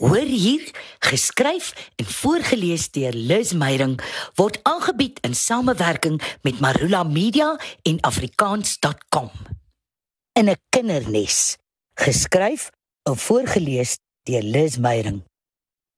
Hoor hier, geskryf en voorgeles deur Liz Meyering word aangebied in samewerking met Marula Media en afrikaans.com. In 'n kindernes, geskryf en voorgeles deur Liz Meyering.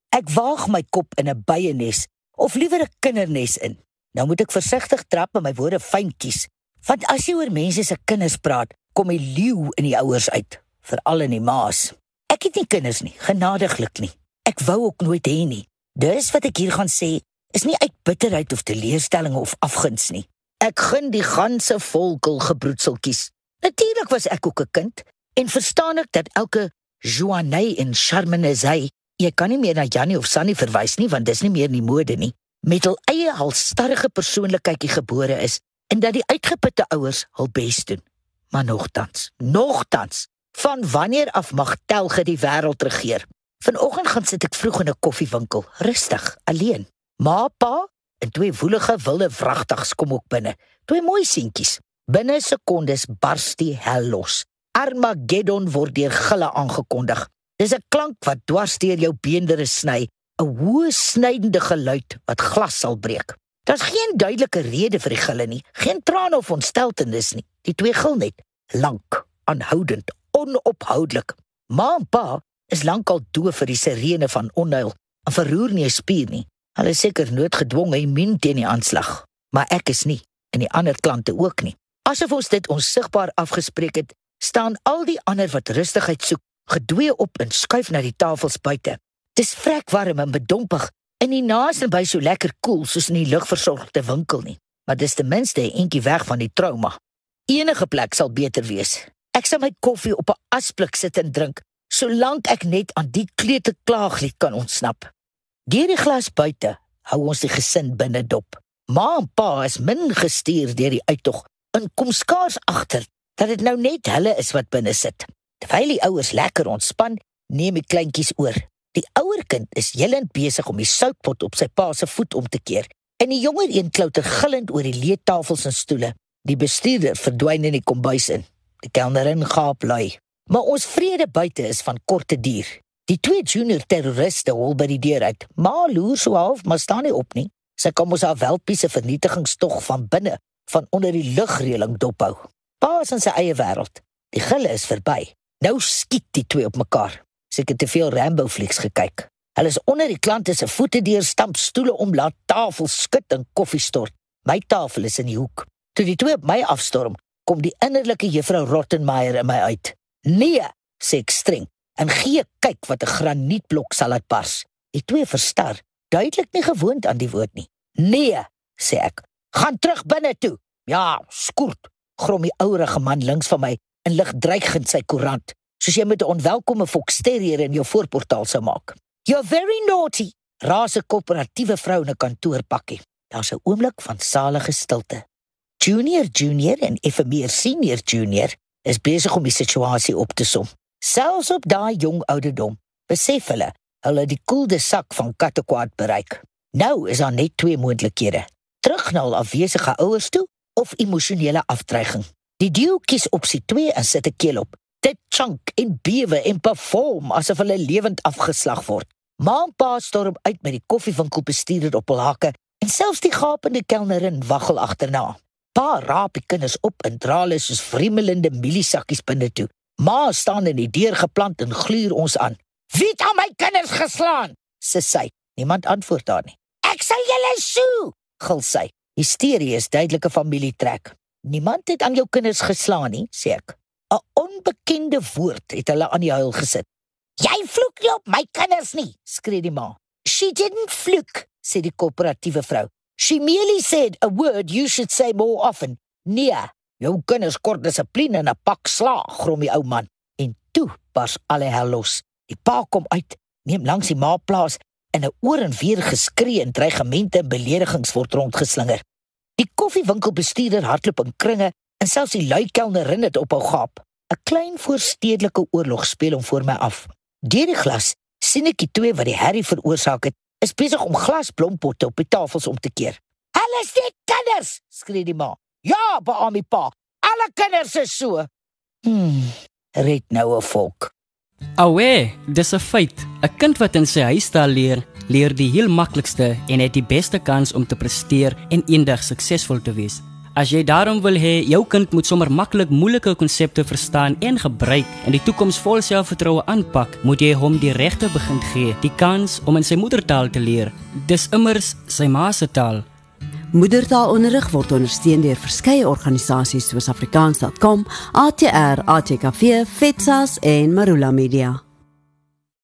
Ek waag my kop in 'n byenes of liewer 'n kindernes in. Nou moet ek versigtig trap en my woorde fyn kies, want as jy oor mense se kinders praat, kom die leeu in die ouers uit, veral in die ma's. Ek het nie kinders nie, genadiglik nie. Ek wou ook nooit hê nie. Dis wat ek hier gaan sê, is nie uit bitterheid of teleurstelling of afguns nie. Ek gun die ganse volkel gebroedseltjies. Natuurlik was ek ook 'n kind en verstaan ek dat elke Joanne en Charmenezay, jy kan nie meer na Jannie of Sannie verwys nie want dis nie meer die mode nie, met hul eie halstarrige persoonlikheidjie gebore is en dat die uitgeputte ouers hul bes doen. Maar nogtans, nogtans, Van wanneer af mag Telge die wêreld regeer? Vanoggend gaan sit ek vroeg in 'n koffiewinkel, rustig, alleen. Ma, pa en twee woelige wilde vragtigs kom ook binne. Twee mooi seentjies. Binne sekondes bars die hel los. Armageddon word deur gille aangekondig. Dis 'n klank wat dwars deur jou beendere sny, 'n hoë snydende geluid wat glas sal breek. Daar's geen duidelike rede vir die gille nie, geen trane of ontsteltenis nie. Die twee gil net, lank, aanhoudend, onophoudelik. Ma en pa is lankal doof vir die sirene van onheil en verroer nie 'n spier nie. Hulle is seker noodgedwonge immuun teen die aanslag, maar ek is nie en die ander klante ook nie. Asof ons dit onsigbaar afgespreek het, staan al die ander wat rustigheid soek, gedwee op en skuif na die tafels buite. Dis vrek warm en bedompig en nie naas en by so lekker koel cool soos in die lugversorgde winkel nie, maar dis ten minste 'n entjie weg van die trauma. Enige plek sal beter wees. Ek sal my koffie op 'n asblik sit en drink, solank ek net aan die klete klaaglied kan ontsnap. Deur die glas buite hou ons die gesin binne dop. Ma en pa is min gestuur deur die uittog en kom skaars agter dat dit nou net hulle is wat binne sit. Terwyl die ouers lekker ontspan, neem die kleintjies oor. Die ouer kind is heelend besig om die soutpot op sy pa se voet om te keer en die jonger een klouter gillend oor die leetafels en stoele. Die bestuurder verdwyn in die kombuis in. Kelnerin gaap lui. Maar ons vrede buite is van korte duur. Die twee junior terroriste hol by die deur uit. Maar loer so half, maar staan nie op nie. Sy kom ons haar welpie se vernietigingstog van binne, van onder die lugreëling dophou. Paas in sy eie wêreld. Die gille is verby. Nou skiet die twee op mekaar. Seker te veel Rambo flieks gekyk. Hulle is onder die klante se voete deur stamp stoele om laat tafel skud en koffie stort. My tafel is in die hoek. Toe die twee op my afstorm, kom die innerlike juffrou Rottenmeier in my uit. Nee, sê ek streng. En gee kyk wat 'n granietblok sal dit bars. Die twee verstar, duidelik nie gewoond aan die woord nie. Nee, sê ek. Gaan terug binne toe. Ja, skoort. Grom die ouerige man links van my en lig dreigend sy koerant, soos jy met 'n onwelkome foksterrier in jou voorportaal sou maak. You're very naughty. Raas 'n koöperatiewe vrou in 'n kantoorpakkie. Daar's 'n oomblik van salige stilte. Junior Junior en effe meer Senior Junior is besig om die situasie op te som. Selfs op daai jong ouderdom besef hulle hulle die koelde sak van kattekwaad bereik. Nou is daar net twee moontlikhede: terug na hul afwesige ouers toe of emosionele aftreiging. Die duo kies opsie 2 en sit 'n keel op. Dit chunk en bewe en perform asof hulle lewend afgeslag word. Maanpa storm uit met die koffiewinkelbestuurder op hul hakke en selfs die gapende kelnerin waggel agterna. Pa raap die kinders op en dra hulle soos vremelende mieliesakkies binne toe. Ma staan in die deur geplant en gluur ons aan. "Wie het aan my kinders geslaan?" sê sy. Niemand antwoord haar nie. "Ek sal julle sou," gil sy. Hysterie is duidelike familietrek. "Niemand het aan jou kinders geslaan nie," sê ek. 'n Onbekende woord het hulle aan die huil gesit. "Jy vloek nie op my kinders nie," skree die ma. "She didn't fluke," sê die koöperatiewe vrou. She merely said a word you should say more often. Nee, jou kinders kort dissipline en 'n pak slaag, grom die ou man. En toe pas alle hel los. Die pa kom uit, neem langs die ma plaas en 'n oor en weer geskree en dreigemente en beledigings word rondgeslinger. Die koffiewinkelbestuurder hardloop in kringe en selfs die lui kelnerin het ophou gaap. 'n Klein voorstedelike oorlog speel hom voor my af. Deur die glas sien ek die twee wat die herrie veroorsaak het is besig om glasblompotte op die tafels om te keer. "Hulle is net kinders!" skree die ma. "Ja, beamoe pa. Alle kinders is so." Hmm, red nou 'n volk. Awe, dis 'n feit. 'n Kind wat in sy huistaal leer, leer die heel maklikste en het die beste kans om te presteer en eendag suksesvol te wees. As jy daarom wil hê jou kind moet sommer maklik moeilike konsepte verstaan en gebruik en die toekoms vol selfvertroue aanpak, moet jy hom die regte begin gee, die kans om in sy moedertaal te leer. Dis immers sy ma se taal. Moedertaalonderrig word ondersteun deur verskeie organisasies soos Afrikaans.com, ATR, ATKV, FETSAS en Marula Media.